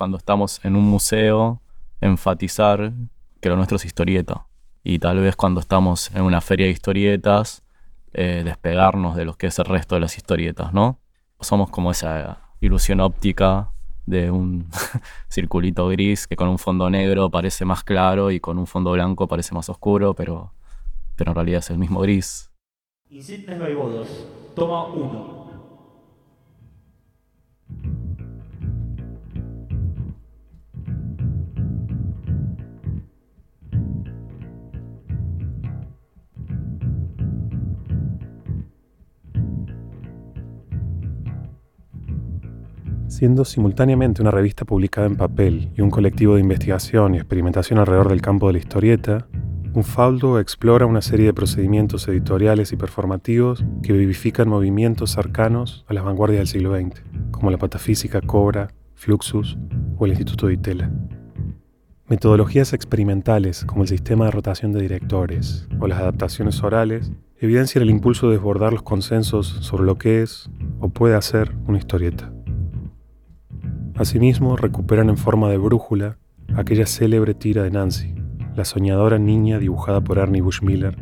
cuando estamos en un museo enfatizar que lo nuestro es historieta. Y tal vez cuando estamos en una feria de historietas, eh, despegarnos de lo que es el resto de las historietas, ¿no? Somos como esa ilusión óptica de un circulito gris que con un fondo negro parece más claro y con un fondo blanco parece más oscuro, pero, pero en realidad es el mismo gris. Insignes toma 1. Siendo simultáneamente una revista publicada en papel y un colectivo de investigación y experimentación alrededor del campo de la historieta, Unfaldo explora una serie de procedimientos editoriales y performativos que vivifican movimientos cercanos a las vanguardias del siglo XX, como la patafísica Cobra, Fluxus o el Instituto de Itela. Metodologías experimentales como el sistema de rotación de directores o las adaptaciones orales evidencian el impulso de desbordar los consensos sobre lo que es o puede ser una historieta. Asimismo, recuperan en forma de brújula aquella célebre tira de Nancy, la soñadora niña dibujada por Ernie Bushmiller,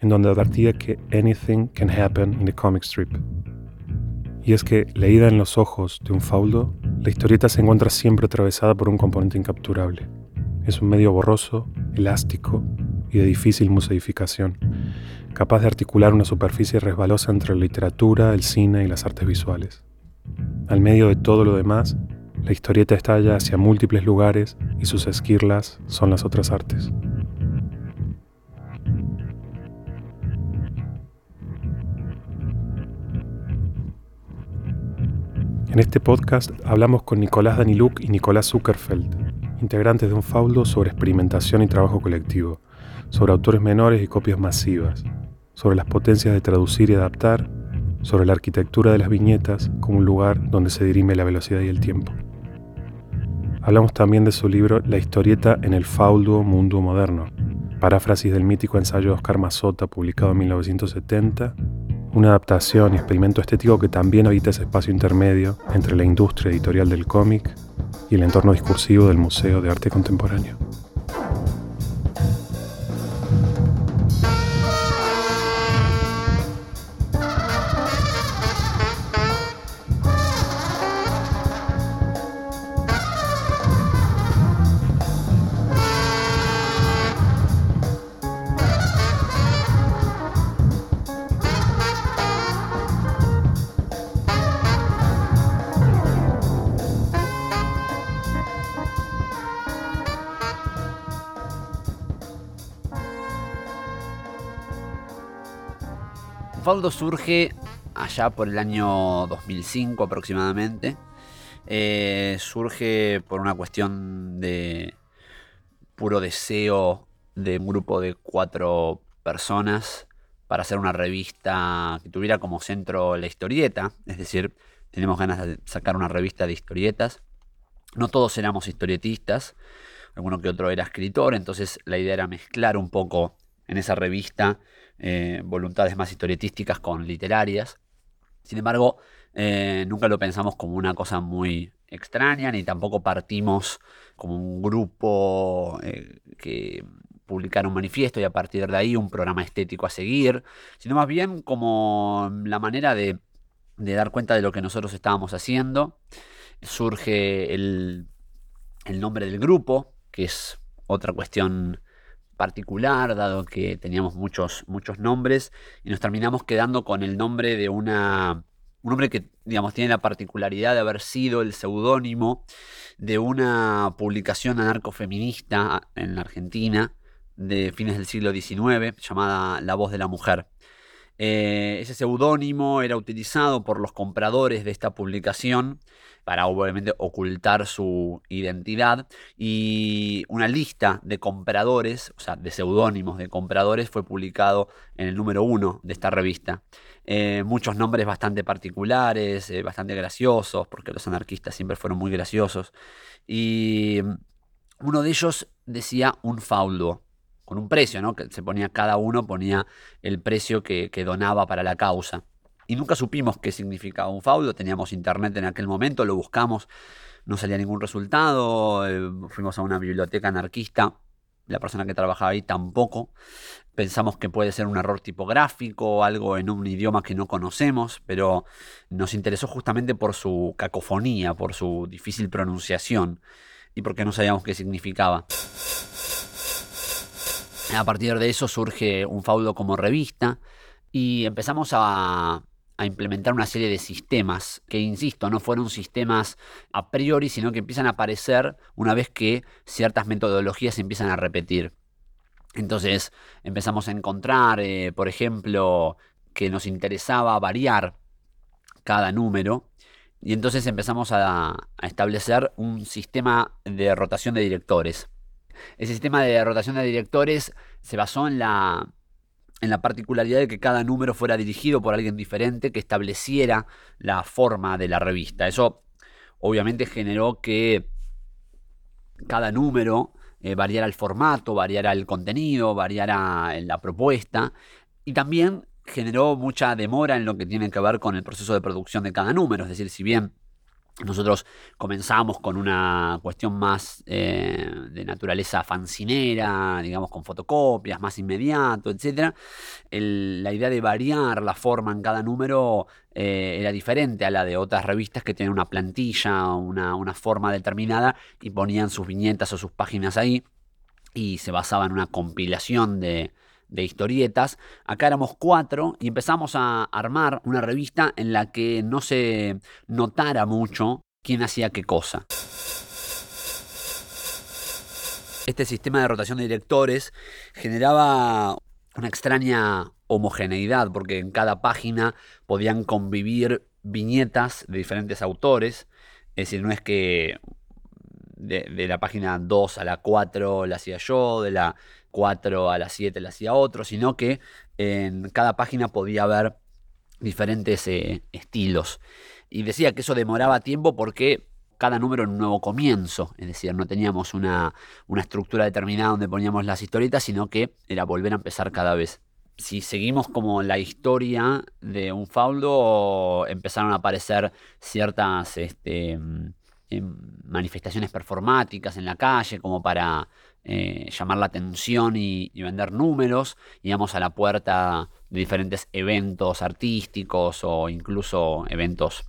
en donde advertía que anything can happen in the comic strip. Y es que, leída en los ojos de un faudo, la historieta se encuentra siempre atravesada por un componente incapturable. Es un medio borroso, elástico y de difícil museificación, capaz de articular una superficie resbalosa entre la literatura, el cine y las artes visuales. Al medio de todo lo demás, la historieta estalla hacia múltiples lugares y sus esquirlas son las otras artes. En este podcast hablamos con Nicolás Daniluk y Nicolás Zuckerfeld, integrantes de un faudo sobre experimentación y trabajo colectivo, sobre autores menores y copias masivas, sobre las potencias de traducir y adaptar, sobre la arquitectura de las viñetas como un lugar donde se dirime la velocidad y el tiempo. Hablamos también de su libro La historieta en el faudo mundo moderno, paráfrasis del mítico ensayo de Oscar Mazota publicado en 1970, una adaptación y experimento estético que también habita ese espacio intermedio entre la industria editorial del cómic y el entorno discursivo del Museo de Arte Contemporáneo. Faldo surge allá por el año 2005 aproximadamente. Eh, surge por una cuestión de puro deseo de un grupo de cuatro personas para hacer una revista que tuviera como centro la historieta. Es decir, tenemos ganas de sacar una revista de historietas. No todos éramos historietistas, alguno que otro era escritor, entonces la idea era mezclar un poco en esa revista eh, voluntades más historietísticas con literarias. Sin embargo, eh, nunca lo pensamos como una cosa muy extraña, ni tampoco partimos como un grupo eh, que publicara un manifiesto y a partir de ahí un programa estético a seguir, sino más bien como la manera de, dar cuenta de lo que nosotros estábamos haciendo. Surge el, el nombre del grupo, que es otra cuestión particular, dado que teníamos muchos, muchos nombres, y nos terminamos quedando con el nombre de una. Un nombre que, digamos, tiene la particularidad de haber sido el seudónimo de una publicación anarcofeminista en la Argentina de fines del siglo XIX, llamada La Voz de la Mujer. Eh, ese seudónimo era utilizado por los compradores de esta publicación para obviamente ocultar su identidad y una lista de compradores, o sea, de seudónimos de compradores fue publicado en el número uno de esta revista. Eh, muchos nombres bastante particulares, eh, bastante graciosos, porque los anarquistas siempre fueron muy graciosos. Y uno de ellos decía un faudo con un precio, ¿no? Que se ponía, cada uno ponía el precio que, donaba para la causa. Y nunca supimos qué significaba un faudo, teníamos internet en aquel momento, lo buscamos, no salía ningún resultado, eh, fuimos a una biblioteca anarquista, la persona que trabajaba ahí tampoco, pensamos que puede ser un error tipográfico, algo en un idioma que no conocemos, pero nos interesó justamente por su cacofonía, por su difícil pronunciación y porque no sabíamos qué significaba. A partir de eso surge un faudo como revista y empezamos a, a implementar una serie de sistemas que, insisto, no fueron sistemas a priori, sino que empiezan a aparecer una vez que ciertas metodologías se empiezan a repetir. Entonces empezamos a encontrar, eh, por ejemplo, que nos interesaba variar cada número y entonces empezamos a, establecer un sistema de rotación de directores. Ese sistema de rotación de directores se basó en la, en la particularidad de que cada número fuera dirigido por alguien diferente que estableciera la forma de la revista. Eso obviamente generó que cada número eh, variara el formato, variara el contenido, variara la propuesta y también generó mucha demora en lo que tiene que ver con el proceso de producción de cada número. Es decir, si bien nosotros comenzamos con una cuestión más eh, de naturaleza fancinera, digamos con fotocopias, más inmediato, etc. la idea de variar la forma en cada número eh, era diferente a la de otras revistas que tienen una plantilla, una, una forma determinada y ponían sus viñetas o sus páginas ahí y se basaba en una compilación de, de historietas. Acá éramos cuatro y empezamos a armar una revista en la que no se notara mucho quién hacía qué cosa. Este sistema de rotación de directores generaba una extraña homogeneidad porque en cada página podían convivir viñetas de diferentes autores. Es decir, no es que de, la página 2 a la 4 la hacía yo, de la 4 a las 7 le hacía otro, sino que en cada página podía haber diferentes eh, estilos. Y decía que eso demoraba tiempo porque cada número era un nuevo comienzo, es decir, no teníamos una, una estructura determinada donde poníamos las historietas, sino que era volver a empezar cada vez si seguimos como la historia de un faudo, empezaron a aparecer ciertas este, em, manifestaciones performáticas en la calle, como para eh, llamar la atención y, vender números. Íbamos a la puerta de diferentes eventos artísticos o incluso eventos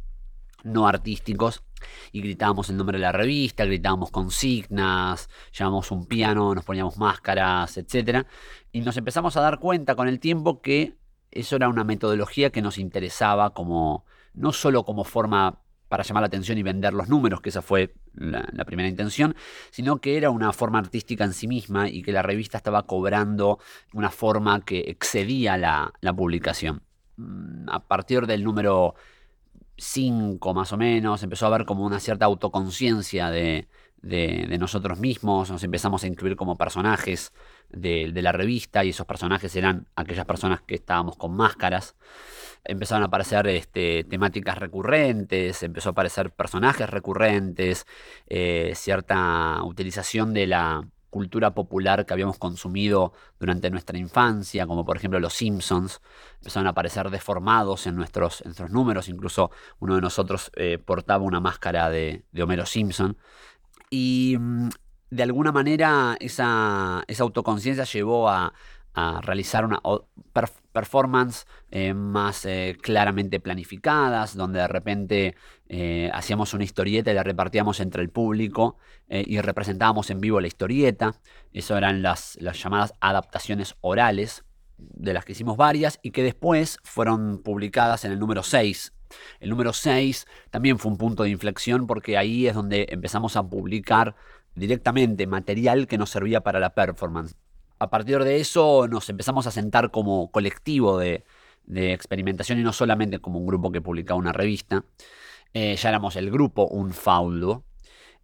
no artísticos y gritábamos el nombre de la revista, gritábamos consignas, llevábamos un piano, nos poníamos máscaras, etc. Y nos empezamos a dar cuenta con el tiempo que eso era una metodología que nos interesaba como no solo como forma para llamar la atención y vender los números, que esa fue la, primera intención, sino que era una forma artística en sí misma y que la revista estaba cobrando una forma que excedía la, publicación. Mm, a partir del número 5 más o menos, empezó a haber como una cierta autoconciencia de, nosotros mismos, nos empezamos a incluir como personajes de, de, la revista y esos personajes eran aquellas personas que estábamos con máscaras empezaron a aparecer este, temáticas recurrentes, empezó a aparecer personajes recurrentes, eh, cierta utilización de la cultura popular que habíamos consumido durante nuestra infancia, como por ejemplo los Simpsons, empezaron a aparecer deformados en nuestros, números, incluso uno de nosotros eh, portaba una máscara de, de Homero Simpson. Y mm, de alguna manera esa, esa autoconciencia llevó a, a realizar una performance eh, más eh, claramente planificadas, donde de repente eh, hacíamos una historieta y la repartíamos entre el público y representábamos en vivo la historieta. Eso eran las, las llamadas adaptaciones orales, de las que hicimos varias y que después fueron publicadas en el número 6 el número 6 también fue un punto de inflexión porque ahí es donde empezamos a publicar directamente material que nos servía para la performance a partir de eso nos empezamos a sentar como colectivo de, experimentación y no solamente como un grupo que publicaba una revista. Eh, ya éramos el grupo Un Faudo.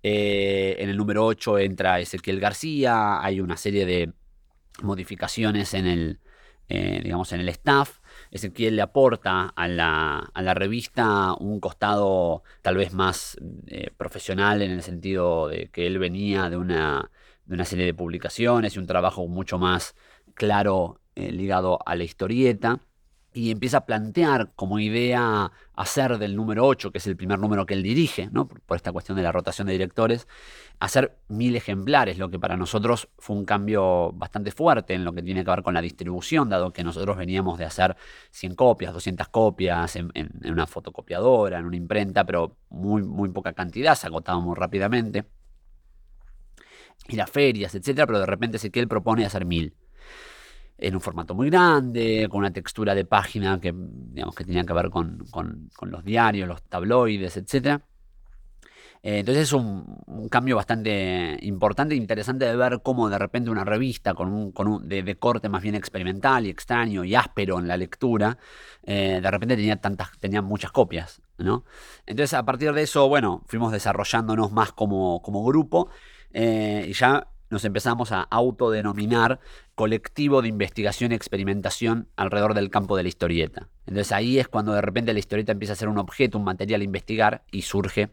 Eh, en el número 8 entra Ezequiel García, hay una serie de modificaciones en el, eh, digamos, en el staff. Ezequiel le aporta a la, a la, revista un costado tal vez más profesional en el sentido de que él venía de una de una serie de publicaciones y un trabajo mucho más claro eh, ligado a la historieta. y empieza a plantear como idea hacer del número 8, que es el primer número que él dirige, ¿no? por, esta cuestión de la rotación de directores, hacer mil ejemplares, lo que para nosotros fue un cambio bastante fuerte en lo que tiene que ver con la distribución, dado que nosotros veníamos de hacer 100 copias, 200 copias en, una fotocopiadora, en una imprenta, pero muy, muy poca cantidad, se agotaba muy rápidamente. Y las ferias, etcétera, pero de repente sé que él propone hacer mil en un formato muy grande, con una textura de página que, digamos, que tenía que ver con, los diarios, los tabloides, etc. Eh, entonces es un, cambio bastante importante e interesante de ver cómo de repente una revista con un, con un de, corte más bien experimental y extraño y áspero en la lectura, eh, de repente tenía, tantas, tenía muchas copias. ¿no? Entonces a partir de eso, bueno, fuimos desarrollándonos más como, como grupo eh, y ya nos empezamos a autodenominar colectivo de investigación y experimentación alrededor del campo de la historieta. Entonces ahí es cuando de repente la historieta empieza a ser un objeto, un material a investigar y surge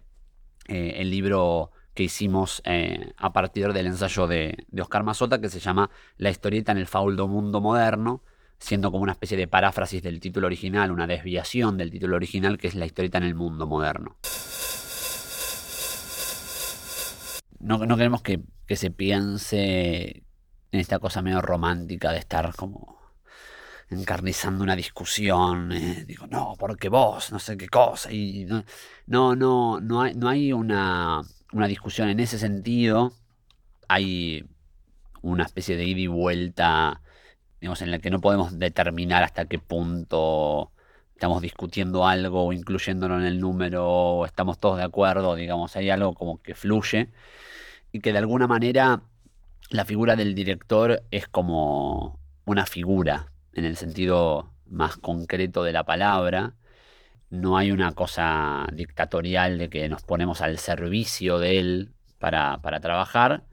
eh, el libro que hicimos eh, a partir del ensayo de, Oscar Mazota que se llama La historieta en el fauldo mundo moderno, siendo como una especie de paráfrasis del título original, una desviación del título original que es La historieta en el mundo moderno. No, no queremos que que se piense en esta cosa medio romántica de estar como encarnizando una discusión. Eh, digo, no, porque vos, no sé qué cosa. Y no, no, no, hay, no hay una, una discusión en ese sentido. Hay una especie de ida y vuelta, digamos, en la que no podemos determinar hasta qué punto estamos discutiendo algo o incluyéndolo en el número o estamos todos de acuerdo, digamos, hay algo como que fluye y que de alguna manera la figura del director es como una figura en el sentido más concreto de la palabra. No hay una cosa dictatorial de que nos ponemos al servicio de él para, trabajar,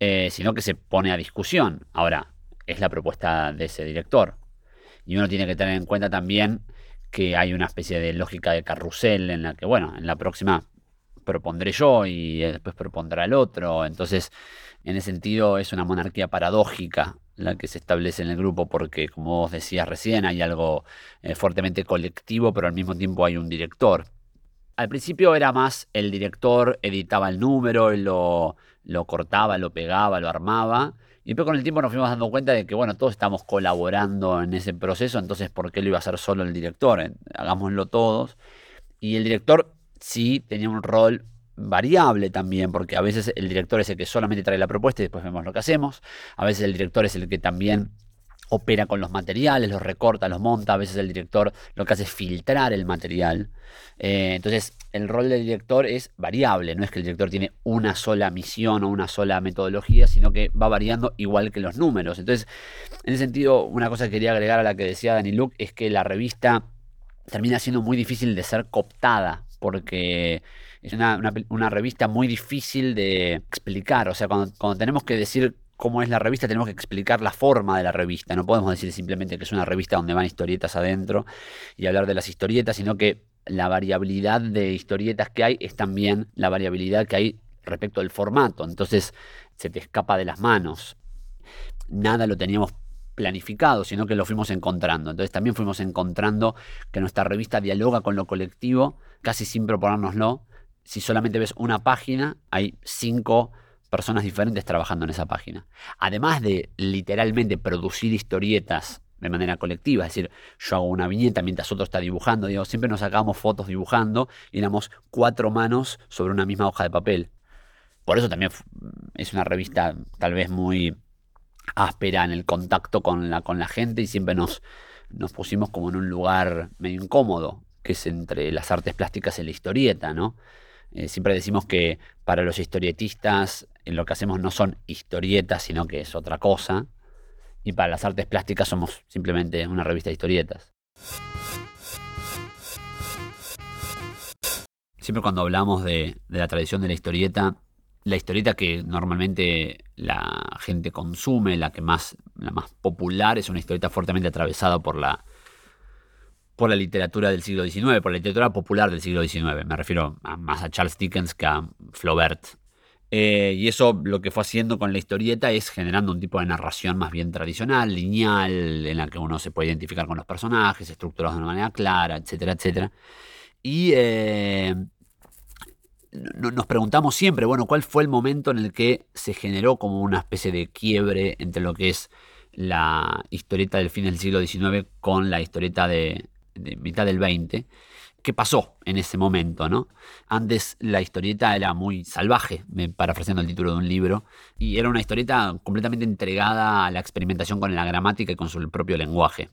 eh, sino que se pone a discusión. Ahora, es la propuesta de ese director. Y uno tiene que tener en cuenta también que hay una especie de lógica de carrusel en la que, bueno, en la próxima propondré yo y después propondrá el otro. Entonces, en ese sentido, es una monarquía paradójica la que se establece en el grupo, porque, como vos decías recién, hay algo eh, fuertemente colectivo, pero al mismo tiempo hay un director. Al principio era más el director editaba el número, lo, lo cortaba, lo pegaba, lo armaba. Y después con el tiempo nos fuimos dando cuenta de que, bueno, todos estamos colaborando en ese proceso, entonces, ¿por qué lo iba a hacer solo el director? Hagámoslo todos. Y el director sí tenía un rol variable también, porque a veces el director es el que solamente trae la propuesta y después vemos lo que hacemos. A veces el director es el que también opera con los materiales, los recorta, los monta. A veces el director lo que hace es filtrar el material. Eh, entonces, el rol del director es variable. No es que el director tiene una sola misión o una sola metodología, sino que va variando igual que los números. Entonces, en ese sentido, una cosa que quería agregar a la que decía Dani Luke es que la revista termina siendo muy difícil de ser cooptada porque es una, revista muy difícil de explicar. O sea, cuando, tenemos que decir cómo es la revista, tenemos que explicar la forma de la revista. No podemos decir simplemente que es una revista donde van historietas adentro y hablar de las historietas, sino que la variabilidad de historietas que hay es también la variabilidad que hay respecto al formato. Entonces se te escapa de las manos. Nada lo teníamos planificado, sino que lo fuimos encontrando. Entonces también fuimos encontrando que nuestra revista dialoga con lo colectivo, casi sin proponérnoslo. Si solamente ves una página, hay cinco personas diferentes trabajando en esa página. Además de literalmente producir historietas de manera colectiva, es decir, yo hago una viñeta mientras otro está dibujando, digo, siempre nos sacamos fotos dibujando y éramos cuatro manos sobre una misma hoja de papel. Por eso también es una revista tal vez muy áspera en el contacto con la, con la gente y siempre nos, nos pusimos como en un lugar medio incómodo, que es entre las artes plásticas y la historieta, ¿no? Eh, siempre decimos que para los historietistas en lo que hacemos no son historietas, sino que es otra cosa. Y para las artes plásticas somos simplemente una revista de historietas. Siempre cuando hablamos de, de la tradición de la historieta, la historieta que normalmente la gente consume, la que más, la más popular, es una historieta fuertemente atravesada por la, por la literatura del siglo XIX, por la literatura popular del siglo XIX. Me refiero más a Charles Dickens que a Flaubert. Eh, y eso lo que fue haciendo con la historieta es generando un tipo de narración más bien tradicional, lineal, en la que uno se puede identificar con los personajes, estructurados de una manera clara, etcétera, etcétera. Y eh, nos preguntamos siempre, bueno, ¿cuál fue el momento en el que se generó como una especie de quiebre entre lo que es la historieta del fin del siglo XIX con la historieta de, mitad del XX? ¿Qué pasó en ese momento, no? Antes la historieta era muy salvaje, me parafraseando el título de un libro, y era una historieta completamente entregada a la experimentación con la gramática y con su propio lenguaje.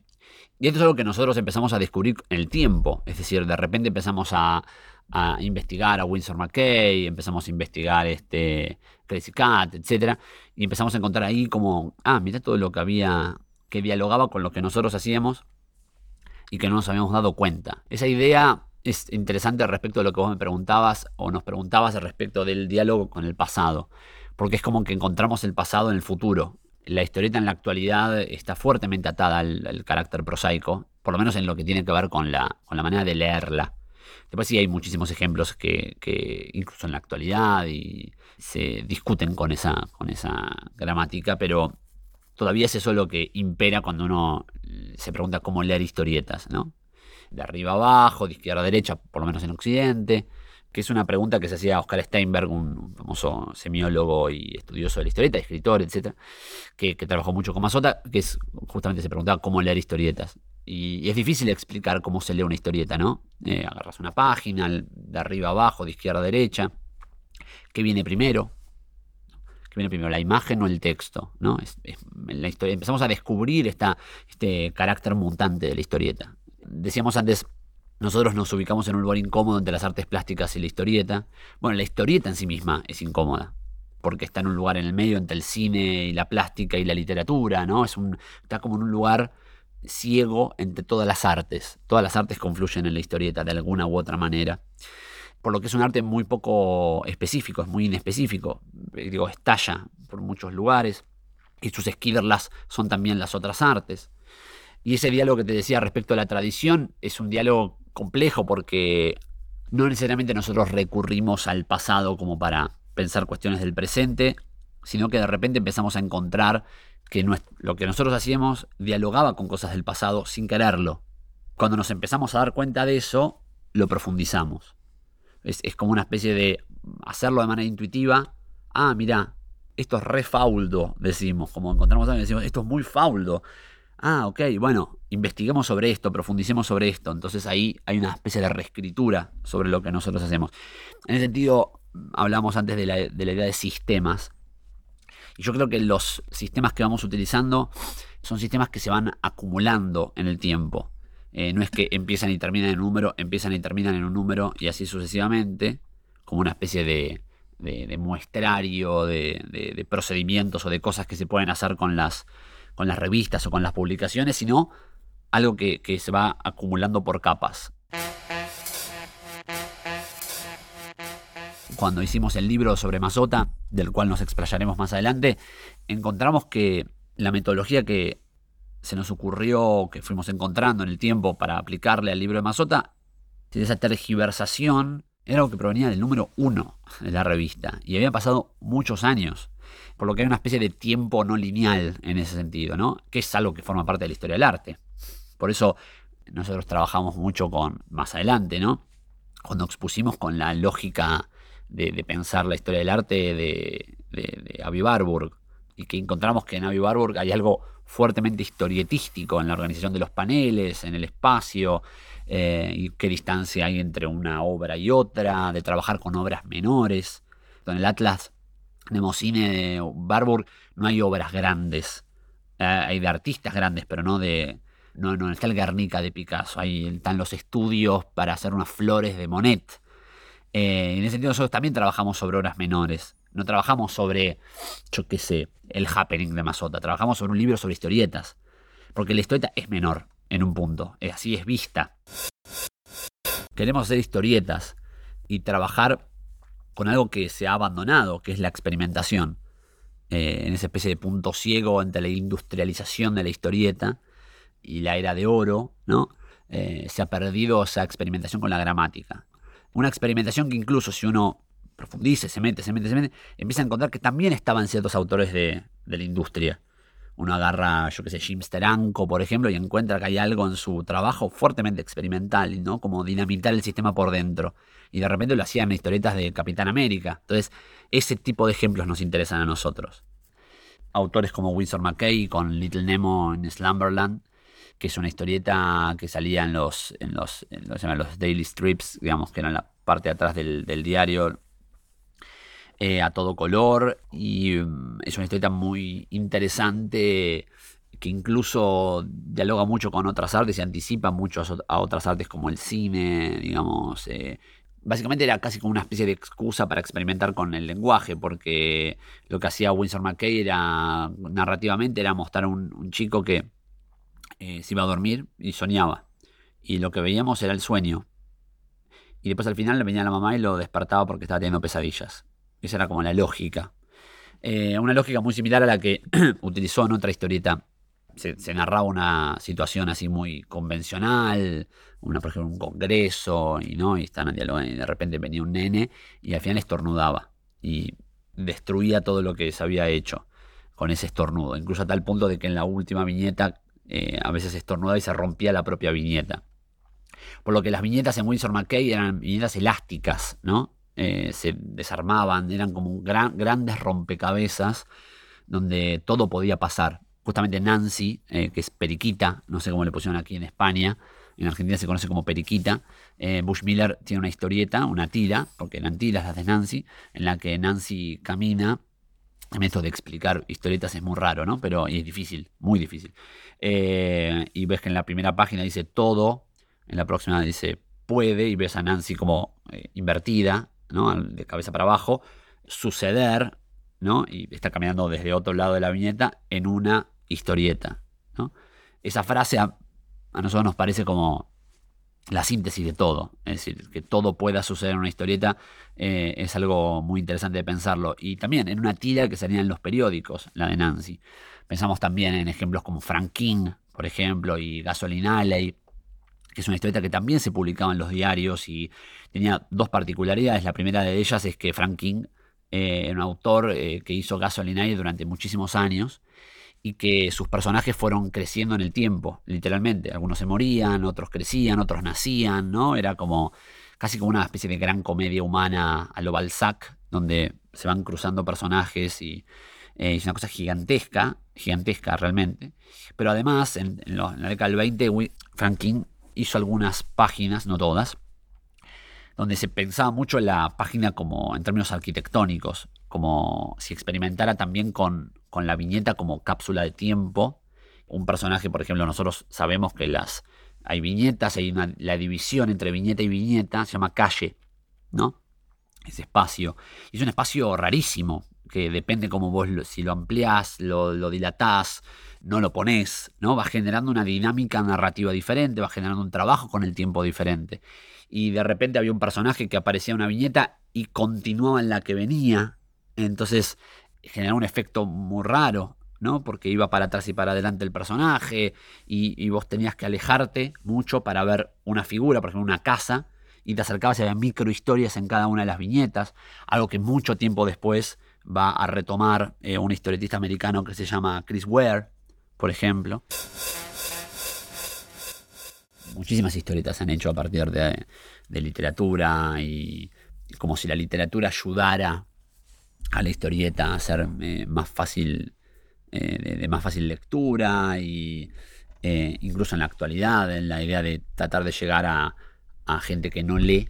Y esto es algo que nosotros empezamos a descubrir en el tiempo, es decir, de repente empezamos a, a investigar a Winsor McKay, empezamos a investigar este Crazy Cat, etc. Y empezamos a encontrar ahí como, ah, mira todo lo que había, que dialogaba con lo que nosotros hacíamos y que no nos habíamos dado cuenta. Esa idea es interesante respecto de lo que vos me preguntabas o nos preguntabas respecto del diálogo con el pasado, porque es como que encontramos el pasado en el futuro. La historieta en la actualidad está fuertemente atada al, carácter prosaico, por lo menos en lo que tiene que ver con la, con la manera de leerla. Después sí hay muchísimos ejemplos que, incluso en la actualidad se discuten con esa, gramática, pero todavía es eso lo que impera cuando uno se pregunta cómo leer historietas, ¿no? De arriba abajo, de izquierda a derecha, por lo menos en Occidente, que es una pregunta que se hacía Oscar Steinberg, un famoso semiólogo y estudioso de la historieta, escritor, etcétera, que, trabajó mucho con Mazota, que justamente se preguntaba cómo leer historietas. Y, es difícil explicar cómo se lee una historieta, ¿no? Eh, agarras una página, de arriba abajo, de izquierda a derecha. ¿Qué viene primero? ¿Qué viene primero, la imagen o el texto? ¿no? historia, empezamos a descubrir este carácter mutante de la historieta. Decíamos antes, nosotros nos ubicamos en un lugar incómodo entre las artes plásticas y la historieta. Bueno, la historieta en sí misma es incómoda porque está en un lugar en el medio entre el cine y la plástica y la literatura, ¿no? Es un, está como en un lugar ciego entre todas las artes. Todas las artes confluyen en la historieta de alguna u otra manera. Por lo que es un arte muy poco específico, es muy inespecífico. Eh, digo, estalla por muchos lugares. Y sus esquiverlas son también las otras artes. Y ese diálogo que te decía respecto a la tradición es un diálogo complejo porque no necesariamente nosotros recurrimos al pasado como para pensar cuestiones del presente, sino que de repente empezamos a encontrar que lo que nosotros hacíamos dialogaba con cosas del pasado sin quererlo. Cuando nos empezamos a dar cuenta de eso, lo profundizamos. Es, como una especie de hacerlo de manera intuitiva. Ah, mira, esto es re fauldo, decimos. Como encontramos algo decimos, esto es muy fauldo. Ah, ok, bueno, investiguemos sobre esto, profundicemos sobre esto. Entonces ahí hay una especie de reescritura sobre lo que nosotros hacemos. En ese sentido, hablamos antes de la, de la idea de sistemas. Y yo creo que los sistemas que vamos utilizando son sistemas que se van acumulando en el tiempo. Eh, no es que empiezan y terminan en un número, empiezan y terminan en un número y así sucesivamente, como una especie de, muestrario, de, procedimientos o de cosas que se pueden hacer con las, con las revistas o con las publicaciones, sino algo que se va acumulando por capas. Cuando hicimos el libro sobre Mazota, del cual nos explayaremos más adelante, encontramos que la metodología que se nos ocurrió, que fuimos encontrando en el tiempo para aplicarle al libro de Mazota, esa tergiversación era algo que provenía del número uno de la revista. Y había pasado muchos años. Por lo que hay una especie de tiempo no lineal en ese sentido, ¿no? Que es algo que forma parte de la historia del arte. Por eso nosotros trabajamos mucho con, más adelante, ¿no? Cuando expusimos con la lógica de, pensar la historia del arte de, de, Barburg. Y que encontramos que en Avi Barburg hay algo fuertemente historietístico en la organización de los paneles, en el espacio, eh, y qué distancia hay entre una obra y otra, de trabajar con obras menores. En el Atlas Nemocine de Barburg no hay obras grandes, eh, hay de artistas grandes, pero no de... No, no está el Guernica de Picasso, ahí están los estudios para hacer unas flores de Monet. Eh, en ese sentido, nosotros también trabajamos sobre obras menores. No trabajamos sobre, yo qué sé, el happening de Mazota. Trabajamos sobre un libro sobre historietas. Porque la historieta es menor en un punto. Así es vista. Queremos hacer historietas y trabajar con algo que se ha abandonado, que es la experimentación. Eh, en esa especie de punto ciego entre la industrialización de la historieta y la era de oro, ¿no? Eh, se ha perdido esa experimentación con la gramática. Una experimentación que incluso si uno profundice, se mete, se mete, se mete, empieza a encontrar que también estaban ciertos autores de, de la industria. Uno agarra, yo qué sé, Jim Steranko, por ejemplo, y encuentra que hay algo en su trabajo fuertemente experimental, ¿no? Como dinamitar el sistema por dentro. Y de repente lo hacían en historietas de Capitán América. Entonces, ese tipo de ejemplos nos interesan a nosotros. Autores como Winsor McKay con Little Nemo en Slumberland, que es una historieta que salía en los, en los, en los, los daily strips, digamos, que eran la parte de atrás del, del diario, eh, a todo color y mm, es una historieta muy interesante que incluso dialoga mucho con otras artes y anticipa mucho a otras artes como el cine, digamos. Eh, básicamente era casi como una especie de excusa para experimentar con el lenguaje, porque lo que hacía Winsor McKay era, narrativamente, era mostrar a un, chico que eh, se iba a dormir y soñaba. Y lo que veíamos era el sueño. Y después al final venía la mamá y lo despertaba porque estaba teniendo pesadillas. Esa era como la lógica. Eh, una lógica muy similar a la que utilizó en otra historieta. Se, narraba una situación así muy convencional, una, por ejemplo, un congreso, y no, y están y de repente venía un nene y al final estornudaba. Y destruía todo lo que se había hecho con ese estornudo. Incluso a tal punto de que en la última viñeta eh, a veces estornudaba y se rompía la propia viñeta. Por lo que las viñetas en Winsor McKay eran viñetas elásticas, ¿no? Eh, se desarmaban, eran como grandes rompecabezas donde todo podía pasar. Justamente Nancy, eh, que es Periquita, no sé cómo le pusieron aquí en España, en Argentina se conoce como Periquita. Eh, Bush Miller tiene una historieta, una tira, porque eran tiras las de Nancy, en la que Nancy camina. El esto de explicar historietas es muy raro, ¿no? Pero es difícil, muy difícil. Y ves que en la primera página dice todo, en la próxima dice puede, y ves a Nancy como invertida, de cabeza para abajo, suceder, ¿no? y está caminando desde otro lado de la viñeta en una historieta. ¿no? Esa frase a, nosotros nos parece como la síntesis de todo. Es decir, que todo pueda suceder en una historieta eh, es algo muy interesante de pensarlo. Y también en una tira que salía en los periódicos, la de Nancy. Pensamos también en ejemplos como Frank King, por ejemplo, y Gasoline Alley, que es una historieta que también se publicaba en los diarios y tenía dos particularidades. La primera de ellas es que Frank King eh, un autor eh, que hizo Gasoline durante muchísimos años y que sus personajes fueron creciendo en el tiempo, literalmente. Algunos se morían, otros crecían, otros nacían, ¿no? Era como casi como una especie de gran comedia humana a lo Balzac, donde se van cruzando personajes y eh, es una cosa gigantesca, gigantesca realmente. Pero además, en, la década del 20, Frank King hizo algunas páginas, no todas, donde se pensaba mucho en la página como en términos arquitectónicos, como si experimentara también con, con la viñeta como cápsula de tiempo. Un personaje, por ejemplo, nosotros sabemos que las hay viñetas, hay una, la división entre viñeta y viñeta, se llama calle, ¿no? Ese espacio. Y es un espacio rarísimo, que depende cómo vos, si lo ampliás, lo, lo dilatás, no lo pones, ¿no? Va generando una dinámica narrativa diferente, va generando un trabajo con el tiempo diferente. Y de repente había un personaje que aparecía en una viñeta y continuaba en la que venía. Entonces generaba un efecto muy raro, ¿no? Porque iba para atrás y para adelante el personaje y, vos tenías que alejarte mucho para ver una figura, por ejemplo, una casa, y te acercabas y había microhistorias en cada una de las viñetas, algo que mucho tiempo después va a retomar eh, un historietista americano que se llama Chris Ware, por ejemplo. Muchísimas historietas se han hecho a partir de, literatura y como si la literatura ayudara a la historieta a ser eh, más fácil, eh, de, más fácil lectura y eh, incluso en la actualidad, en la idea de tratar de llegar a, gente que no lee,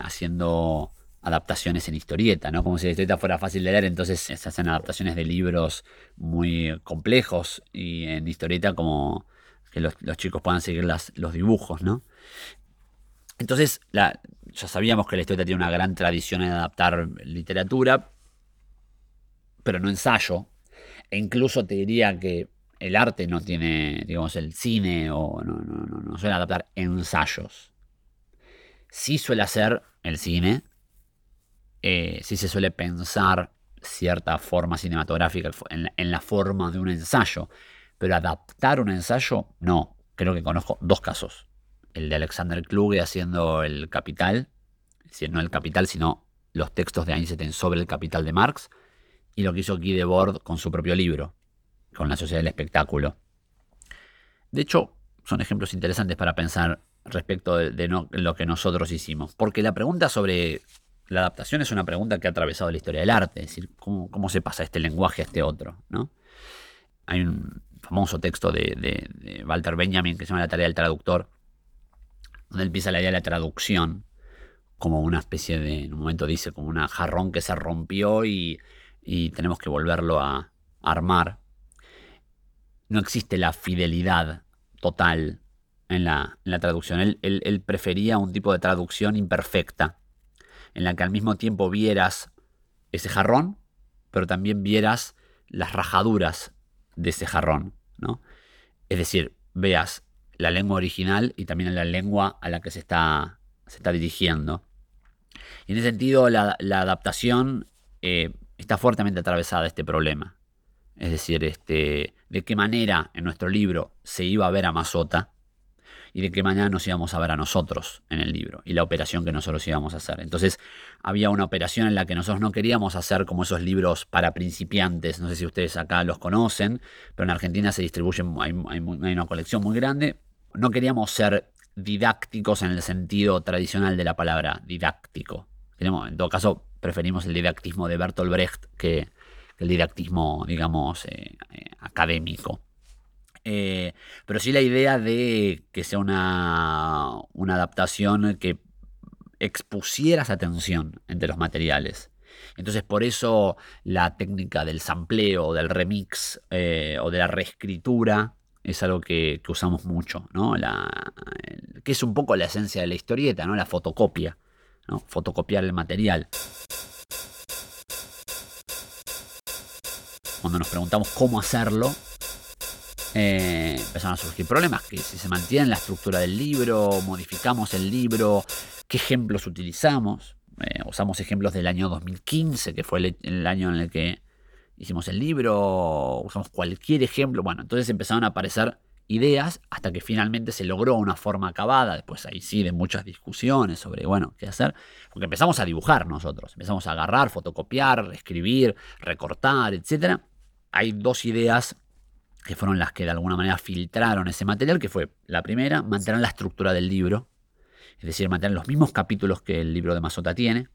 haciendo adaptaciones en historieta, ¿no? Como si la historieta fuera fácil de leer, entonces se hacen adaptaciones de libros muy complejos y en historieta como que los, chicos puedan seguir las, los dibujos, ¿no? Entonces, ya sabíamos que la historieta tiene una gran tradición en adaptar literatura, pero no ensayo. E incluso te diría que el arte no tiene, digamos, el cine o no, no, no, no suele adaptar ensayos. Sí suele hacer el cine, eh, sí se suele pensar cierta forma cinematográfica en la, forma de un ensayo, pero adaptar un ensayo, no. Creo que conozco dos casos. El de Alexander Kluge haciendo el Capital, no el Capital, sino los textos de Einstein sobre el capital de Marx y lo que hizo Guy Debord con su propio libro, con la sociedad del espectáculo. De hecho, son ejemplos interesantes para pensar respecto de, lo que nosotros hicimos. Porque la pregunta sobre la adaptación es una pregunta que ha atravesado la historia del arte, es decir, cómo, se pasa este lenguaje a este otro. ¿no? Hay un famoso texto de, Walter Benjamin que se llama La tarea del traductor, donde empieza la idea de la traducción como una especie de, en un momento dice, como un jarrón que se rompió y, tenemos que volverlo a armar. No existe la fidelidad total en la, traducción. Él, prefería un tipo de traducción imperfecta, en la que al mismo tiempo vieras ese jarrón, pero también vieras las rajaduras de ese jarrón. ¿no? Es decir, veas la lengua original y también la lengua a la que se está, se está dirigiendo. Y en ese sentido, la, adaptación eh, está fuertemente atravesada de este problema. Es decir, este, de qué manera en nuestro libro se iba a ver a Masota y de qué manera nos íbamos a ver a nosotros en el libro y la operación que nosotros íbamos a hacer. Entonces había una operación en la que nosotros no queríamos hacer como esos libros para principiantes, no sé si ustedes acá los conocen, pero en Argentina se distribuyen, hay, hay una colección muy grande. No queríamos ser didácticos en el sentido tradicional de la palabra didáctico. En todo caso, preferimos el didactismo de Bertolt Brecht que, el didactismo, digamos, eh, eh, académico. Eh, pero sí la idea de que sea una, una adaptación que expusiera esa tensión entre los materiales. Entonces por eso la técnica del sampleo, del remix o de la reescritura es algo que, usamos mucho, ¿no? La, que es un poco la esencia de la historieta, ¿no? La fotocopia, ¿no? Fotocopiar el material. Cuando nos preguntamos cómo hacerlo, eh, empezaron a surgir problemas, que si se mantiene la estructura del libro, modificamos el libro, qué ejemplos utilizamos. Eh, usamos ejemplos del año 2015, que fue el año en el que hicimos el libro, usamos cualquier ejemplo. Bueno, entonces empezaron a aparecer ideas hasta que finalmente se logró una forma acabada. Después ahí sí de muchas discusiones sobre, bueno, qué hacer. Porque empezamos a dibujar nosotros. Empezamos a agarrar, fotocopiar, escribir, recortar, etc. Hay dos ideas que fueron las que de alguna manera filtraron ese material, que fue la primera, mantener la estructura del libro. Es decir, mantener los mismos capítulos que el libro de Masota tiene.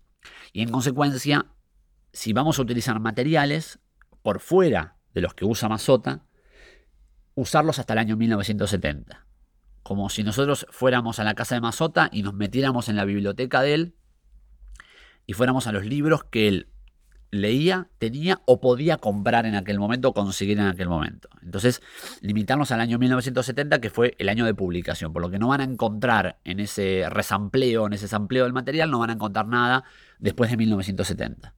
Y en consecuencia, si vamos a utilizar materiales, por fuera de los que usa Masota, usarlos hasta el año 1970. Como si nosotros fuéramos a la casa de Masota y nos metiéramos en la biblioteca de él y fuéramos a los libros que él leía, tenía o podía comprar en aquel momento conseguir en aquel momento. Entonces, limitarnos al año 1970, que fue el año de publicación, por lo que no van a encontrar en ese resampleo, en ese sampleo del material, no van a encontrar nada después de 1970.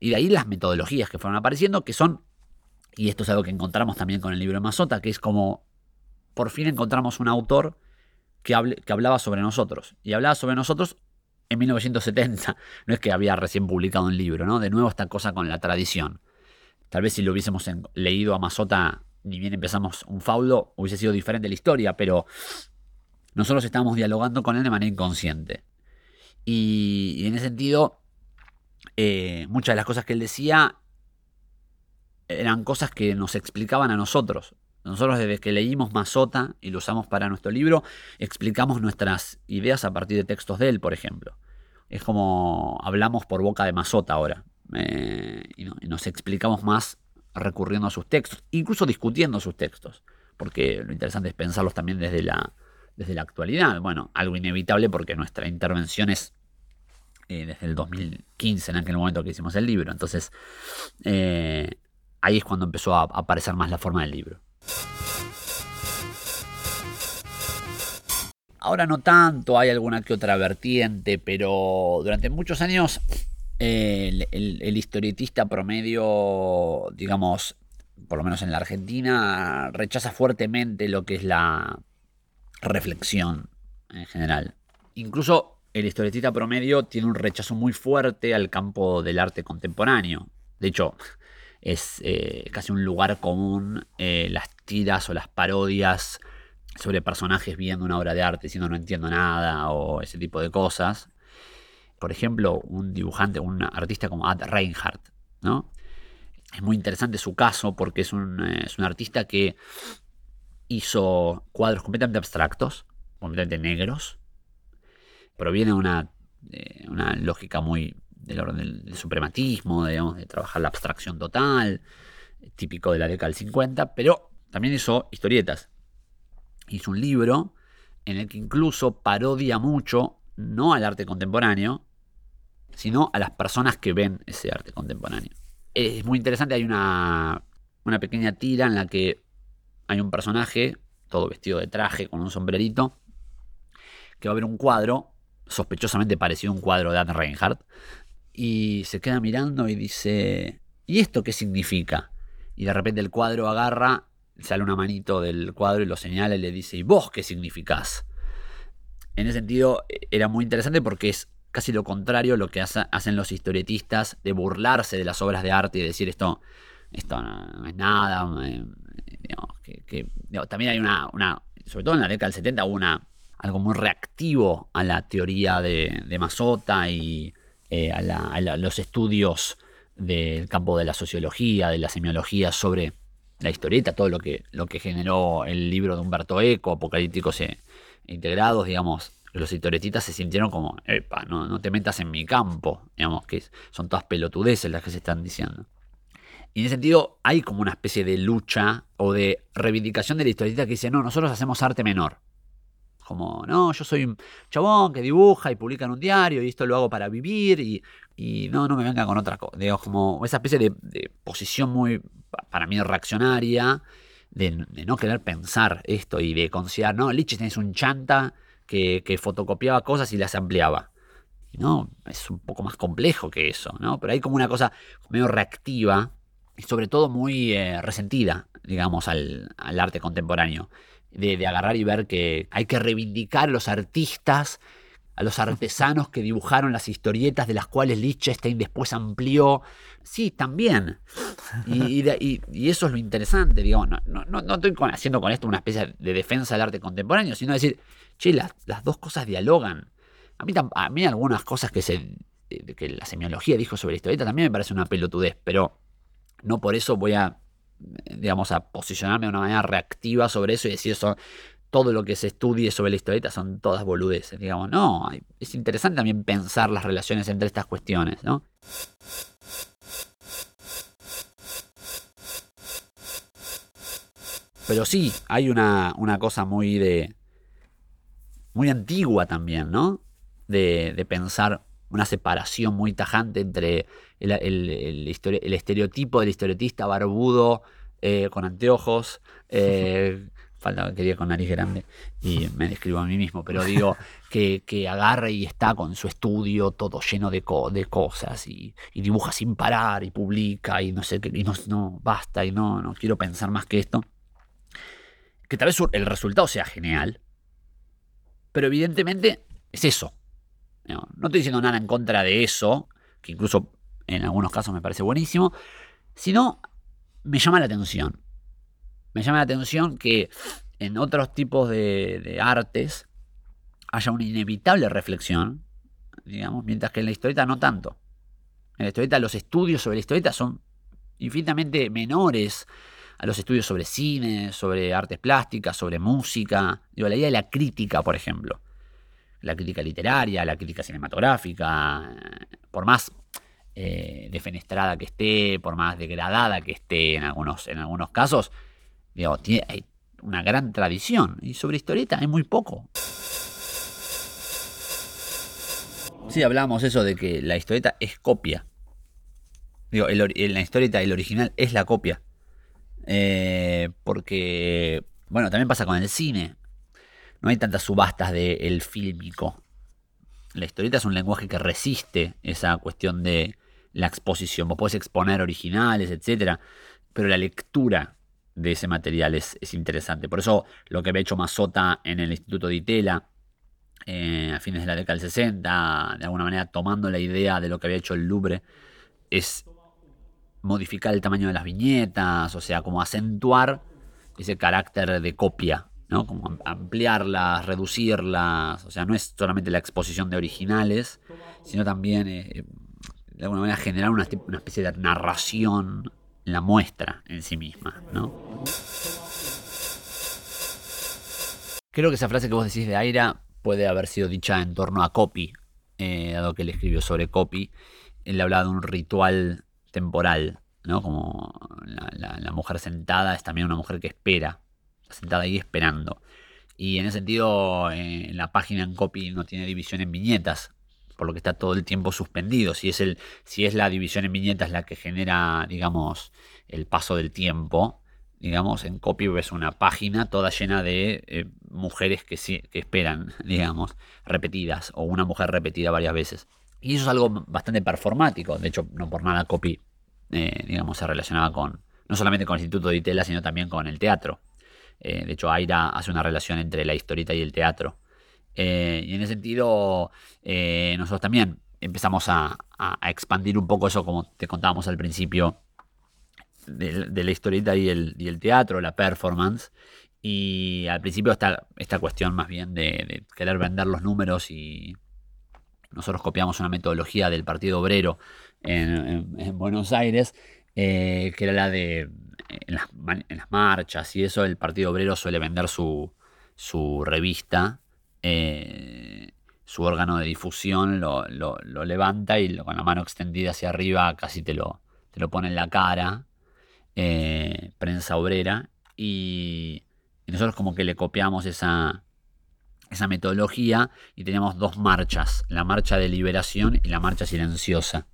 Y de ahí las metodologías que fueron apareciendo, que son, y esto es algo que encontramos también con el libro de Mazota, que es como, por fin encontramos un autor que, que hablaba sobre nosotros. Y hablaba sobre nosotros en 1970. No es que había recién publicado un libro, ¿no? De nuevo esta cosa con la tradición. Tal vez si lo hubiésemos leído a Mazota, ni bien empezamos un faudo, hubiese sido diferente la historia, pero nosotros estábamos dialogando con él de manera inconsciente. y en ese sentido, eh, muchas de las cosas que él decía eran cosas que nos explicaban a nosotros. Nosotros desde que leímos Masota y lo usamos para nuestro libro, explicamos nuestras ideas a partir de textos de él, por ejemplo. Es como hablamos por boca de Masota ahora. Eh, y, nos explicamos más recurriendo a sus textos, incluso discutiendo sus textos. Porque lo interesante es pensarlos también desde la, desde la actualidad. Bueno, algo inevitable porque nuestra intervención es eh, desde el 2015, en aquel momento que hicimos el libro. Entonces, eh, ahí es cuando empezó a aparecer más la forma del libro. Ahora no tanto, hay alguna que otra vertiente, pero durante muchos años el, el, historietista promedio, digamos, por lo menos en la Argentina, rechaza fuertemente lo que es la reflexión en general. Incluso el historietista promedio tiene un rechazo muy fuerte al campo del arte contemporáneo. De hecho, es eh, casi un lugar común eh, las tiras o las parodias sobre personajes viendo una obra de arte diciendo no entiendo nada o ese tipo de cosas. por ejemplo, un dibujante, un artista como Ad Reinhardt, ¿no? Es muy interesante su caso porque es un, eh, es un artista que hizo cuadros completamente abstractos, completamente negros. Proviene de una, lógica muy del orden del, del suprematismo, digamos, de trabajar la abstracción total, típico de la década del 50, pero también hizo historietas. Hizo un libro en el que incluso parodia mucho, no al arte contemporáneo, sino a las personas que ven ese arte contemporáneo. Es muy interesante, hay una, una pequeña tira en la que hay un personaje, todo vestido de traje, con un sombrerito, que va a ver un cuadro, sospechosamente parecido a un cuadro de Anne Reinhardt, y se queda mirando y dice, ¿y esto qué significa? Y de repente el cuadro agarra, sale una manito del cuadro y lo señala y le dice, ¿y vos qué significás? En ese sentido era muy interesante porque es casi lo contrario a lo que hace- hacen los historietistas de burlarse de las obras de arte y decir esto, esto no, es nada. eh, digo, también hay una, una, sobre todo en la década del 70, hubo una, algo muy reactivo a la teoría de, de Mazota y eh, a, los estudios del campo de la sociología, de la semiología sobre la historieta, todo lo que, lo que generó el libro de Humberto Eco, Apocalípticos e Integrados, digamos, los historietistas se sintieron como, epa, no, no te metas en mi campo, digamos, que son todas pelotudeces las que se están diciendo. Y en ese sentido hay como una especie de lucha o de reivindicación de la historieta que dice, no, nosotros hacemos arte menor. Como, no, yo soy un chabón que dibuja y publica en un diario y esto lo hago para vivir y, y no, no me venga con otra cosa. Digo, como esa especie de, posición muy, pa- para mí, reaccionaria, de, no querer pensar esto y de considerar, no, Lichtenstein es un chanta que, que fotocopiaba cosas y las ampliaba. No, es un poco más complejo que eso, ¿no? Pero hay como una cosa medio reactiva y sobre todo muy eh, resentida, digamos, al, al arte contemporáneo. De, agarrar y ver que hay que reivindicar a los artistas, a los artesanos que dibujaron las historietas de las cuales Lichtenstein después amplió. Sí, también. Y, eso es lo interesante, digamos. No, no- no- estoy haciendo con esto una especie de defensa del arte contemporáneo, sino decir, che, las, dos cosas dialogan. A mí, a mí algunas cosas que, se, que la semiología dijo sobre la historieta también me parece una pelotudez, pero no por eso voy a, digamos, a posicionarme de una manera reactiva sobre eso y decir eso, todo lo que se estudie sobre la historieta son todas boludeces. Digamos, no, es interesante también pensar las relaciones entre estas cuestiones, ¿no? Pero sí, hay una, una cosa muy de. muy antigua también, ¿no? De, de pensar una separación muy tajante entre el, el- el histori- el estereotipo del historietista barbudo eh, con anteojos. eh, falta quería con nariz grande y me describo a mí mismo, pero digo que, que agarra y está con su estudio todo lleno de, co- de cosas y, y dibuja sin parar y publica y no sé qué, y no, no basta y no, no quiero pensar más que esto que tal vez el resultado sea genial, pero evidentemente es eso. No, estoy diciendo nada en contra de eso, que incluso en algunos casos me parece buenísimo, sino me llama la atención. Me llama la atención que en otros tipos de, de artes haya una inevitable reflexión, digamos, mientras que en la historieta no tanto. En la historieta los estudios sobre la historieta son infinitamente menores a los estudios sobre cine, sobre artes plásticas, sobre música. Digo, la idea de la crítica, por ejemplo. La crítica literaria, la crítica cinematográfica, por más eh, defenestrada que esté, por más degradada que esté en algunos, en algunos casos, digo, tiene, hay una gran tradición. Y sobre historieta hay muy poco. Sí, hablamos eso de que la historieta es copia. Digo, el, la historieta el original es la copia. Eh, porque, bueno, también pasa con el cine. No hay tantas subastas del fílmico. La historieta es un lenguaje que resiste esa cuestión de la exposición. Vos podés exponer originales, etcétera, pero la lectura de ese material es, es interesante. Por eso lo que había hecho Mazota en el Instituto de Itela eh, a fines de la década del 60, de alguna manera tomando la idea de lo que había hecho el Louvre, es modificar el tamaño de las viñetas, o sea, como acentuar ese carácter de copia, ¿no? Como ampliarlas, reducirlas, o sea, no es solamente la exposición de originales, sino también eh, de alguna manera generar una, especie de narración la muestra en sí misma, ¿no? Creo que esa frase que vos decís de Aira puede haber sido dicha en torno a Copy, eh, dado que él escribió sobre Copy. Él hablaba de un ritual temporal, ¿no? Como la, mujer sentada es también una mujer que espera, sentada ahí esperando. Y en ese sentido, eh, la página en copy no tiene división en viñetas, por lo que está todo el tiempo suspendido. Si es, el, si es la división en viñetas la que genera, digamos, el paso del tiempo, digamos, en copy ves una página toda llena de eh, mujeres que, que esperan, digamos, repetidas, o una mujer repetida varias veces. Y eso es algo bastante performático. De hecho, no por nada copy eh, digamos, se relacionaba con, no solamente con el Instituto de Itela, sino también con el teatro. Eh, de hecho, Aira hace una relación entre la historieta y el teatro. Eh, y en ese sentido, nosotros también empezamos a, expandir un poco eso, como te contábamos al principio, de, la historieta y el, teatro, la performance. Y al principio esta, esta cuestión más bien de querer vender los números y nosotros copiamos una metodología del Partido Obrero en, Buenos Aires, eh, que era la de en las, marchas y eso, el Partido Obrero suele vender su, revista, eh, su órgano de difusión, lo, levanta y con la mano extendida hacia arriba casi te lo, te lo pone en la cara, eh, prensa obrera, y, nosotros como que le copiamos esa, esa metodología y teníamos dos marchas, la marcha de liberación y la marcha silenciosa.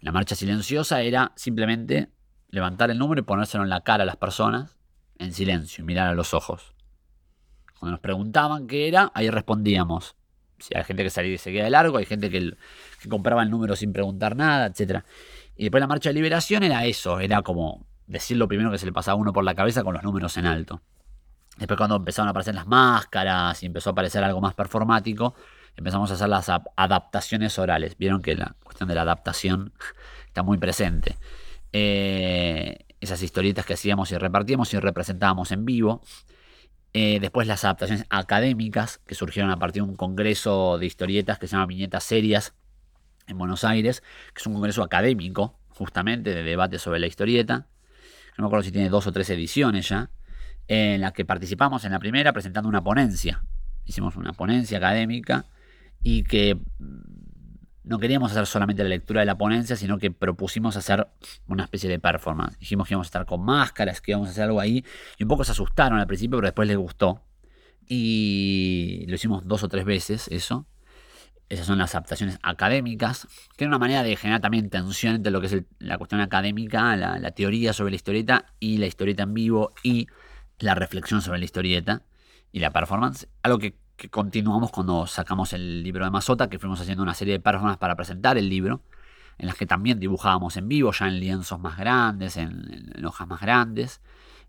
La marcha silenciosa era simplemente levantar el número y ponérselo en la cara a las personas en silencio mirar a los ojos. Cuando nos preguntaban qué era, ahí respondíamos. Si hay gente que salía y se queda de largo, hay gente que, compraba el número sin preguntar nada, etc. Y después la marcha de liberación era eso, era como decir lo primero que se le pasaba a uno por la cabeza con los números en alto. Después cuando empezaron a aparecer las máscaras y empezó a aparecer algo más performático, empezamos a hacer las adaptaciones orales. Vieron que la cuestión de la adaptación está muy presente. Eh, esas historietas que hacíamos y repartíamos y representábamos en vivo. Eh, después las adaptaciones académicas que surgieron a partir de un congreso de historietas que se llama Viñetas Serias en Buenos Aires, que es un congreso académico, justamente, de debate sobre la historieta. No me acuerdo si tiene dos o tres ediciones ya, en la que participamos en la primera presentando una ponencia. Hicimos una ponencia académica y que no queríamos hacer solamente la lectura de la ponencia, sino que propusimos hacer una especie de performance. Dijimos que íbamos a estar con máscaras, que íbamos a hacer algo ahí, y un poco se asustaron al principio, pero después les gustó. Y lo hicimos dos o tres veces, eso. Esas son las adaptaciones académicas, que es una manera de generar también tensión entre lo que es la cuestión académica, la, la, teoría sobre la historieta y la historieta en vivo y la reflexión sobre la historieta y la performance. Algo que que continuamos cuando sacamos el libro de Mazota, que fuimos haciendo una serie de personas para presentar el libro, en las que también dibujábamos en vivo, ya en lienzos más grandes, en, hojas más grandes.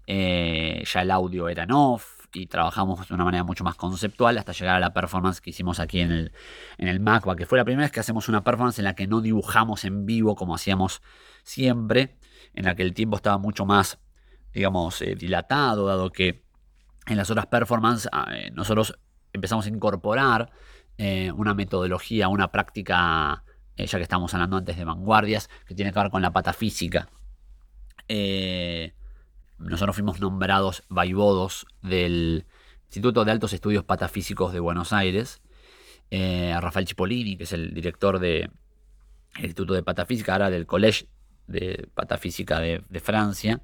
Eh, ya el audio era en off y trabajamos de una manera mucho más conceptual hasta llegar a la performance que hicimos aquí en el, en el MACBA, que fue la primera vez que hacemos una performance en la que no dibujamos en vivo como hacíamos siempre, en la que el tiempo estaba mucho más, digamos, eh, dilatado, dado que en las otras performances ah, eh, nosotros empezamos a incorporar eh, una metodología, una práctica, eh, ya que estamos hablando antes de vanguardias, que tiene que ver con la patafísica. Eh, nosotros fuimos nombrados vaivodos del Instituto de Altos Estudios Patafísicos de Buenos Aires. Rafael Cipollini, que es el director del Instituto de Patafísica, ahora del Collège de Patafísica de, de Francia,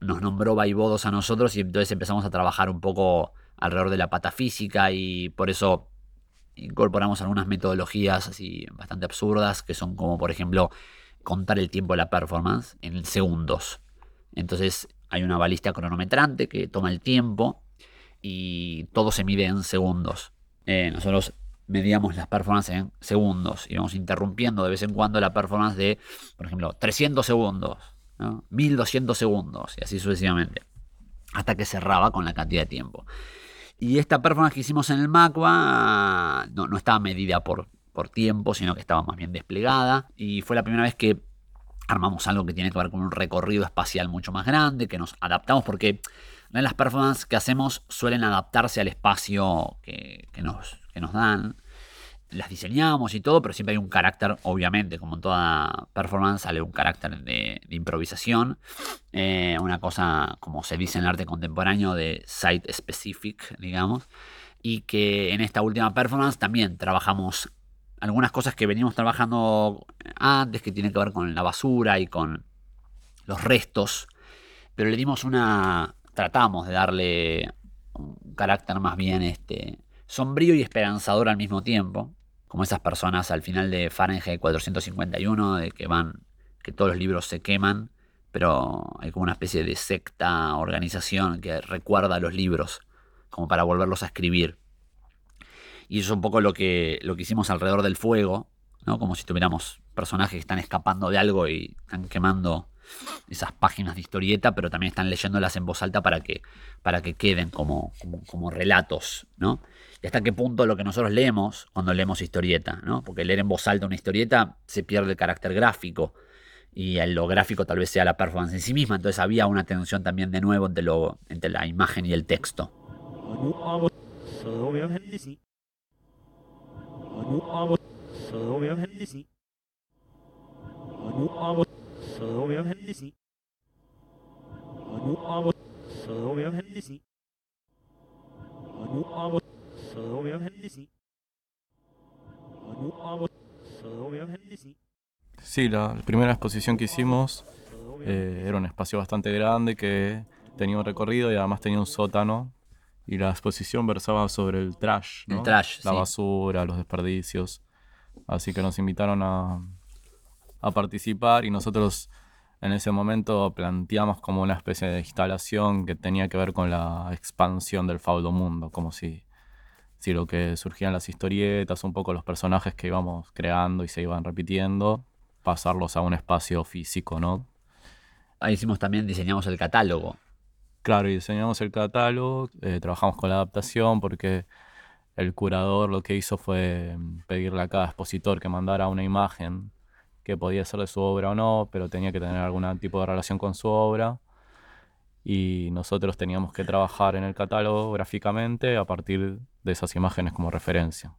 nos nombró vaivodos a nosotros y entonces empezamos a trabajar un poco alrededor de la patafísica y por eso incorporamos algunas metodologías así bastante absurdas que son como por ejemplo contar el tiempo de la performance en segundos. Entonces hay una balista cronometrante que toma el tiempo y todo se mide en segundos. Eh, nosotros medíamos las performances en segundos y vamos interrumpiendo de vez en cuando la performance de, por ejemplo, 300 segundos, 1200 segundos y así sucesivamente, hasta que cerraba con la cantidad de tiempo. Y esta performance que hicimos en el MACBA no, no estaba medida por, por tiempo, sino que estaba más bien desplegada. Y fue la primera vez que armamos algo que tiene que ver con un recorrido espacial mucho más grande, que nos adaptamos porque las performances que hacemos suelen adaptarse al espacio que, nos, que nos dan. Las diseñamos y todo, pero siempre hay un carácter, obviamente, como en toda performance, sale un carácter de, improvisación. Eh, una cosa, como se dice en el arte contemporáneo, de site specific, digamos. Y que en esta última performance también trabajamos algunas cosas que venimos trabajando antes, que tienen que ver con la basura y con los restos, pero le dimos una, tratamos de darle un carácter más bien este, sombrío y esperanzador al mismo tiempo, como esas personas al final de Fahrenheit 451, de que van, que todos los libros se queman, pero hay como una especie de secta, organización que recuerda los libros, como para volverlos a escribir. Y eso es un poco lo que, lo que hicimos alrededor del fuego, ¿no? Como si tuviéramos personajes que están escapando de algo y están quemando esas páginas de historieta, pero también están leyéndolas en voz alta para que, para que queden como, como, relatos, ¿no? Y hasta qué punto lo que nosotros leemos cuando leemos historieta, ¿no? Porque leer en voz alta una historieta se pierde el carácter gráfico y lo gráfico tal vez sea la performance en sí misma, entonces había una tensión también de nuevo entre, lo, entre la imagen y el texto. Sí, la primera exposición que hicimos eh, era un espacio bastante grande que tenía un recorrido y además tenía un sótano. Y la exposición versaba sobre el trash, ¿no? la basura, los desperdicios. Así que nos invitaron a, a participar y nosotros en ese momento planteamos como una especie de instalación que tenía que ver con la expansión del faudo mundo, como si, si lo que surgían las historietas, un poco los personajes que íbamos creando y se iban repitiendo, pasarlos a un espacio físico, ¿no? Ahí hicimos también, diseñamos el catálogo. Claro, y diseñamos el catálogo, eh, trabajamos con la adaptación porque el curador lo que hizo fue pedirle a cada expositor que mandara una imagen que podía ser de su obra o no, pero tenía que tener algún tipo de relación con su obra. Y nosotros teníamos que trabajar en el catálogo gráficamente a partir de esas imágenes como referencia.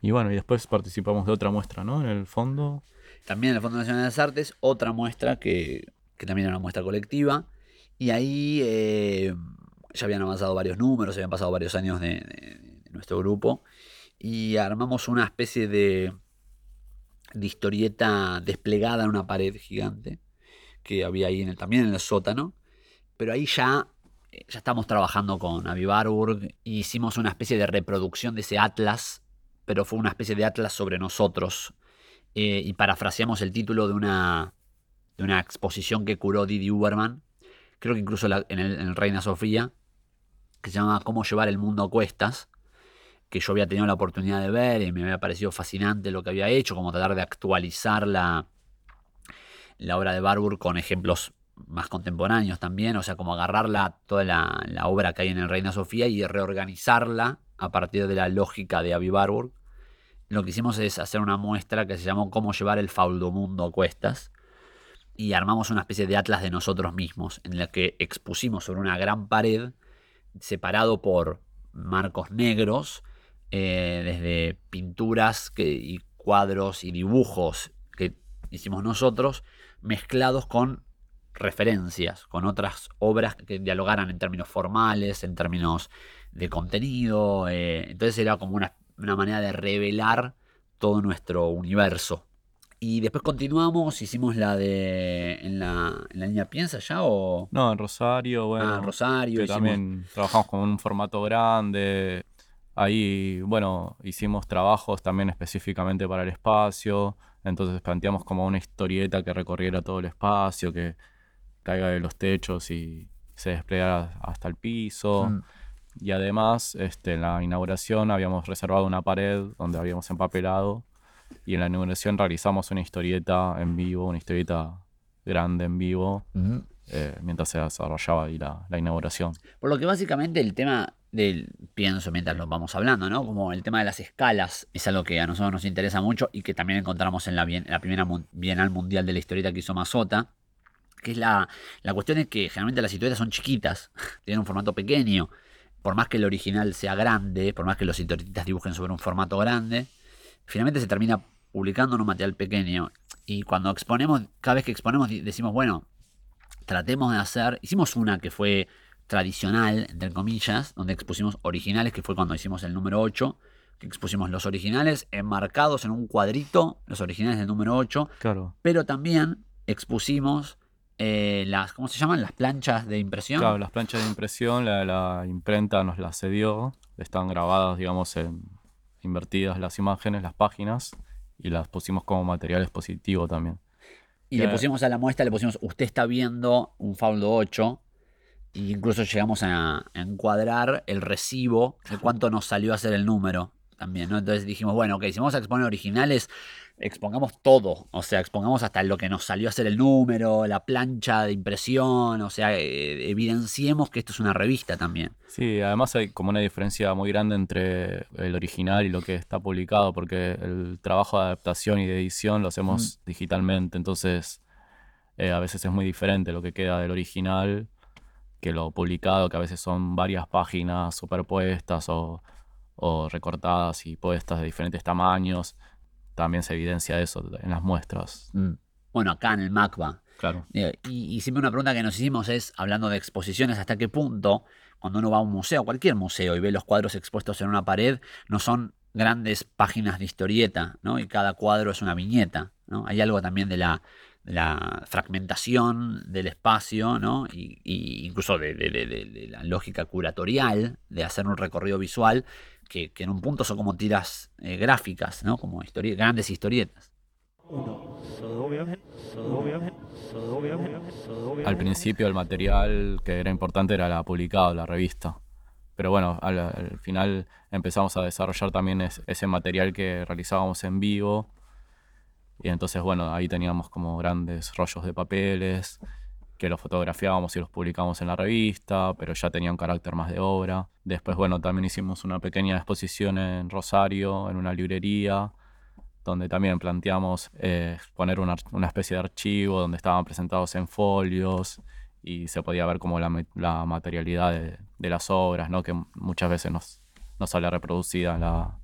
Y bueno, y después participamos de otra muestra, ¿no? En el fondo. También en el Fondo Nacional de las Artes, otra muestra que, también era una muestra colectiva. Y ahí eh, ya habían avanzado varios números, habían pasado varios años de nuestro grupo. Y armamos una especie de de historieta desplegada en una pared gigante que había ahí también en el sótano. Pero ahí ya, eh, ya estamos trabajando con Avi Barburg y hicimos una especie de reproducción de ese atlas, pero fue una especie de atlas sobre nosotros. Eh, y parafraseamos el título de una, de una exposición que curó Didi Uberman, creo que incluso en, el, en el Reina Sofía, que se llama Cómo llevar el mundo a cuestas que yo había tenido la oportunidad de ver y me había parecido fascinante lo que había hecho, como tratar de actualizar la, la obra de Barbour con ejemplos más contemporáneos también, o sea, como agarrarla toda la, obra que hay en el Reina Sofía y reorganizarla a partir de la lógica de Avi Barbour. Lo que hicimos es hacer una muestra que se llamó Cómo llevar el mundo a cuestas y armamos una especie de atlas de nosotros mismos en la que expusimos sobre una gran pared separado por marcos negros eh, desde pinturas y cuadros y dibujos que hicimos nosotros, mezclados con referencias, con otras obras que dialogaran en términos formales, en términos de contenido. Eh, entonces era como una, manera de revelar todo nuestro universo. Y después continuamos, hicimos la de. ¿En la, en la línea Piensa ya o.? No, en Rosario, bueno. Ah, en Rosario. también trabajamos con un formato grande. Ahí, bueno, hicimos trabajos también específicamente para el espacio, entonces planteamos como una historieta que recorriera todo el espacio, que caiga de los techos y se desplegara hasta el piso. Mm. Y además, este, en la inauguración habíamos reservado una pared donde habíamos empapelado y en la inauguración realizamos una historieta en vivo, una historieta grande en vivo, eh, mientras se desarrollaba ahí la, la inauguración. Por lo que básicamente el tema del, pienso mientras lo vamos hablando, ¿no? Como el tema de las escalas es algo que a nosotros nos interesa mucho y que también encontramos en la, primera Bienal Mundial de la Historieta que hizo Mazota, que es la, la cuestión es que generalmente las historietas son chiquitas, tienen un formato pequeño, por más que el original sea grande, por más que los historietistas dibujen sobre un formato grande, finalmente se termina publicando en un material pequeño. Y cuando exponemos, cada vez que exponemos, decimos, bueno, tratemos de hacer. Hicimos una que fue tradicional, entre comillas, donde expusimos originales, que fue cuando hicimos el número 8, que expusimos los originales enmarcados en un cuadrito, los originales del número 8, Claro. pero también expusimos eh, las, ¿cómo se llaman? Las planchas de impresión. Claro, las planchas de impresión, la, la imprenta nos las cedió. Están grabadas, digamos, en, invertidas las imágenes, las páginas, y las pusimos como material expositivo también. Y le Claro. pusimos a la muestra, le pusimos, usted está viendo un Faulo 8. E incluso llegamos a, encuadrar el recibo de cuánto nos salió a hacer el número también, ¿no? Entonces dijimos, bueno, ok, si vamos a exponer originales, expongamos todo. O sea, expongamos hasta lo que nos salió a hacer el número, la plancha de impresión. O sea, eh, evidenciemos que esto es una revista también. Sí, además hay como una diferencia muy grande entre el original y lo que está publicado, porque el trabajo de adaptación y de edición lo hacemos digitalmente, entonces eh, a veces es muy diferente lo que queda del original que lo publicado, que a veces son varias páginas superpuestas o, o recortadas y puestas de diferentes tamaños. También se evidencia eso en las muestras. Mm. Bueno, acá en el MACBA. Claro. Eh, Y, y siempre una pregunta que nos hicimos es, hablando de exposiciones, ¿hasta qué punto, cuando uno va a un museo, cualquier museo, y ve los cuadros expuestos en una pared, no son grandes páginas de historieta, ¿no? Y cada cuadro es una viñeta, ¿no? Hay algo también de la, la fragmentación del espacio, ¿no? Y, incluso de, la lógica curatorial de hacer un recorrido visual, que, en un punto son como tiras eh, gráficas, ¿no? Como histori- grandes historietas. Al principio el material que era importante era la publicado, la revista. Pero bueno, al, al final empezamos a desarrollar también es- ese material que realizábamos en vivo. Y entonces, bueno, ahí teníamos como grandes rollos de papeles que los fotografiábamos y los publicábamos en la revista, pero ya tenía un carácter más de obra. Después, bueno, también hicimos una pequeña exposición en Rosario, en una librería, donde también planteamos eh, poner una, especie de archivo donde estaban presentados en folios y se podía ver como la, materialidad de, las obras, ¿no? que muchas veces nos, no sale reproducida la,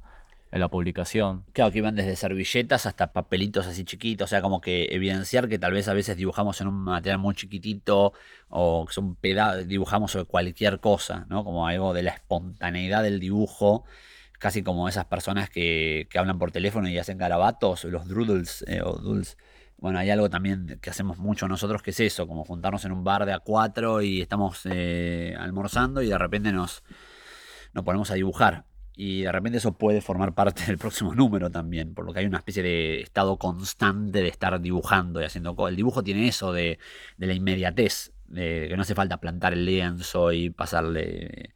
en la publicación. Claro, que iban desde servilletas hasta papelitos así chiquitos, o sea, como que evidenciar que tal vez a veces dibujamos en un material muy chiquitito o que son dibujamos sobre cualquier cosa, ¿no? Como algo de la espontaneidad del dibujo, casi como esas personas que, que hablan por teléfono y hacen garabatos, los doodles eh, o doodles. Bueno, hay algo también que hacemos mucho nosotros que es eso, como juntarnos en un bar de a cuatro y estamos eh, almorzando y de repente nos, nos ponemos a dibujar. Y de repente eso puede formar parte del próximo número también, por lo que hay una especie de estado constante de estar dibujando y haciendo cosas. El dibujo tiene eso de, de la inmediatez, de que no hace falta plantar el lienzo y pasarle,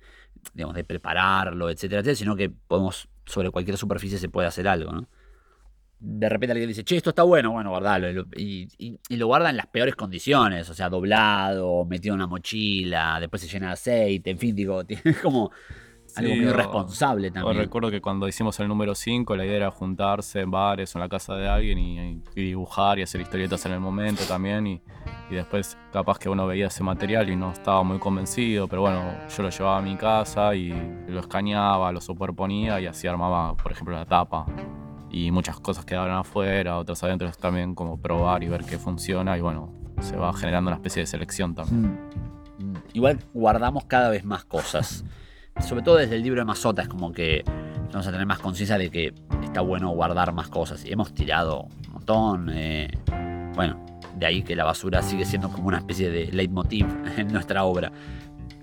digamos, de prepararlo, etcétera, etcétera, sino que podemos, sobre cualquier superficie se puede hacer algo, ¿no? De repente alguien dice, che, esto está bueno, bueno, guardalo. Y, lo- guarda en las peores condiciones, o sea, doblado, metido en una mochila, después se llena de aceite, en fin, digo, tiene como algo Sí, muy o- o también. recuerdo que cuando hicimos el número 5, la idea era juntarse en bares o en la casa de alguien y, y dibujar y hacer historietas en el momento también. Y, y después, capaz que uno veía ese material y no estaba muy convencido, pero bueno, yo lo llevaba a mi casa y lo escaneaba, lo superponía y así armaba, por ejemplo, la tapa. Y muchas cosas quedaban afuera, otras adentro también, como probar y ver qué funciona. Y bueno, se va generando una especie de selección también. Mm. Mm. Igual guardamos cada vez más cosas. Sobre todo desde el libro de Mazota es como que vamos a tener más conciencia de que está bueno guardar más cosas. Y hemos tirado un montón. eh, bueno, de ahí que la basura sigue siendo como una especie de leitmotiv en nuestra obra.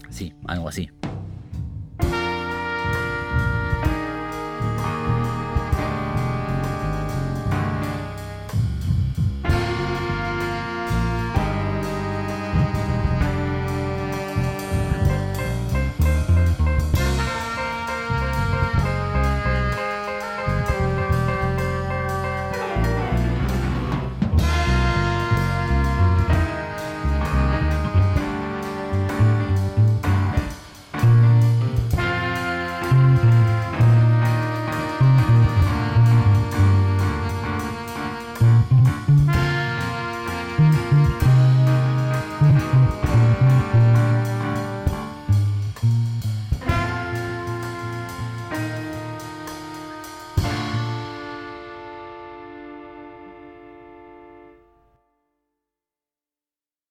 Sí, algo así.